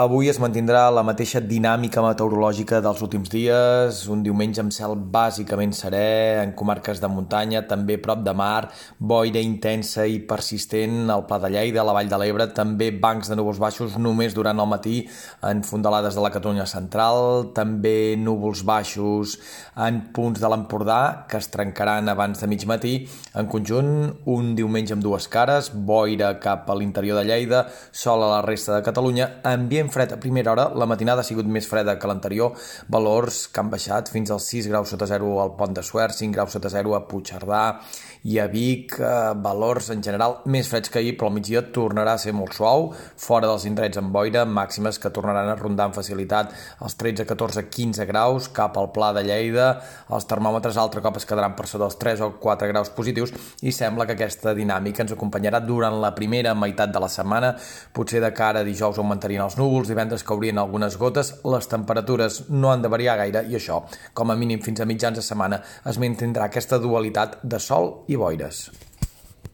Avui es mantindrà la mateixa dinàmica meteorològica dels últims dies, un diumenge amb cel bàsicament serè, en comarques de muntanya, també prop de mar, boira intensa i persistent al Pla de Lleida, a la Vall de l'Ebre, també bancs de núvols baixos només durant el matí en fondalades de la Catalunya central, també núvols baixos en punts de l'Empordà, que es trencaran abans de mig matí. En conjunt, un diumenge amb dues cares, boira cap a l'interior de Lleida, sol a la resta de Catalunya, ambient fred a primera hora, la matinada ha sigut més freda que l'anterior, valors que han baixat fins als 6 graus sota zero al Pont de Suert, 5 graus sota zero a Puigcerdà i a Vic, eh, valors en general més freds que ahir, però al migdia tornarà a ser molt suau, fora dels indrets amb boira, màximes que tornaran a rondar amb facilitat els 13, 14, 15 graus cap al Pla de Lleida, els termòmetres altre cop es quedaran per sota dels 3 o 4 graus positius i sembla que aquesta dinàmica ens acompanyarà durant la primera meitat de la setmana, potser de cara a dijous augmentarien els núvols, divendres caurien algunes gotes, les temperatures no han de variar gaire i això, com a mínim fins a mitjans de setmana, es mantindrà aquesta dualitat de sol i boires.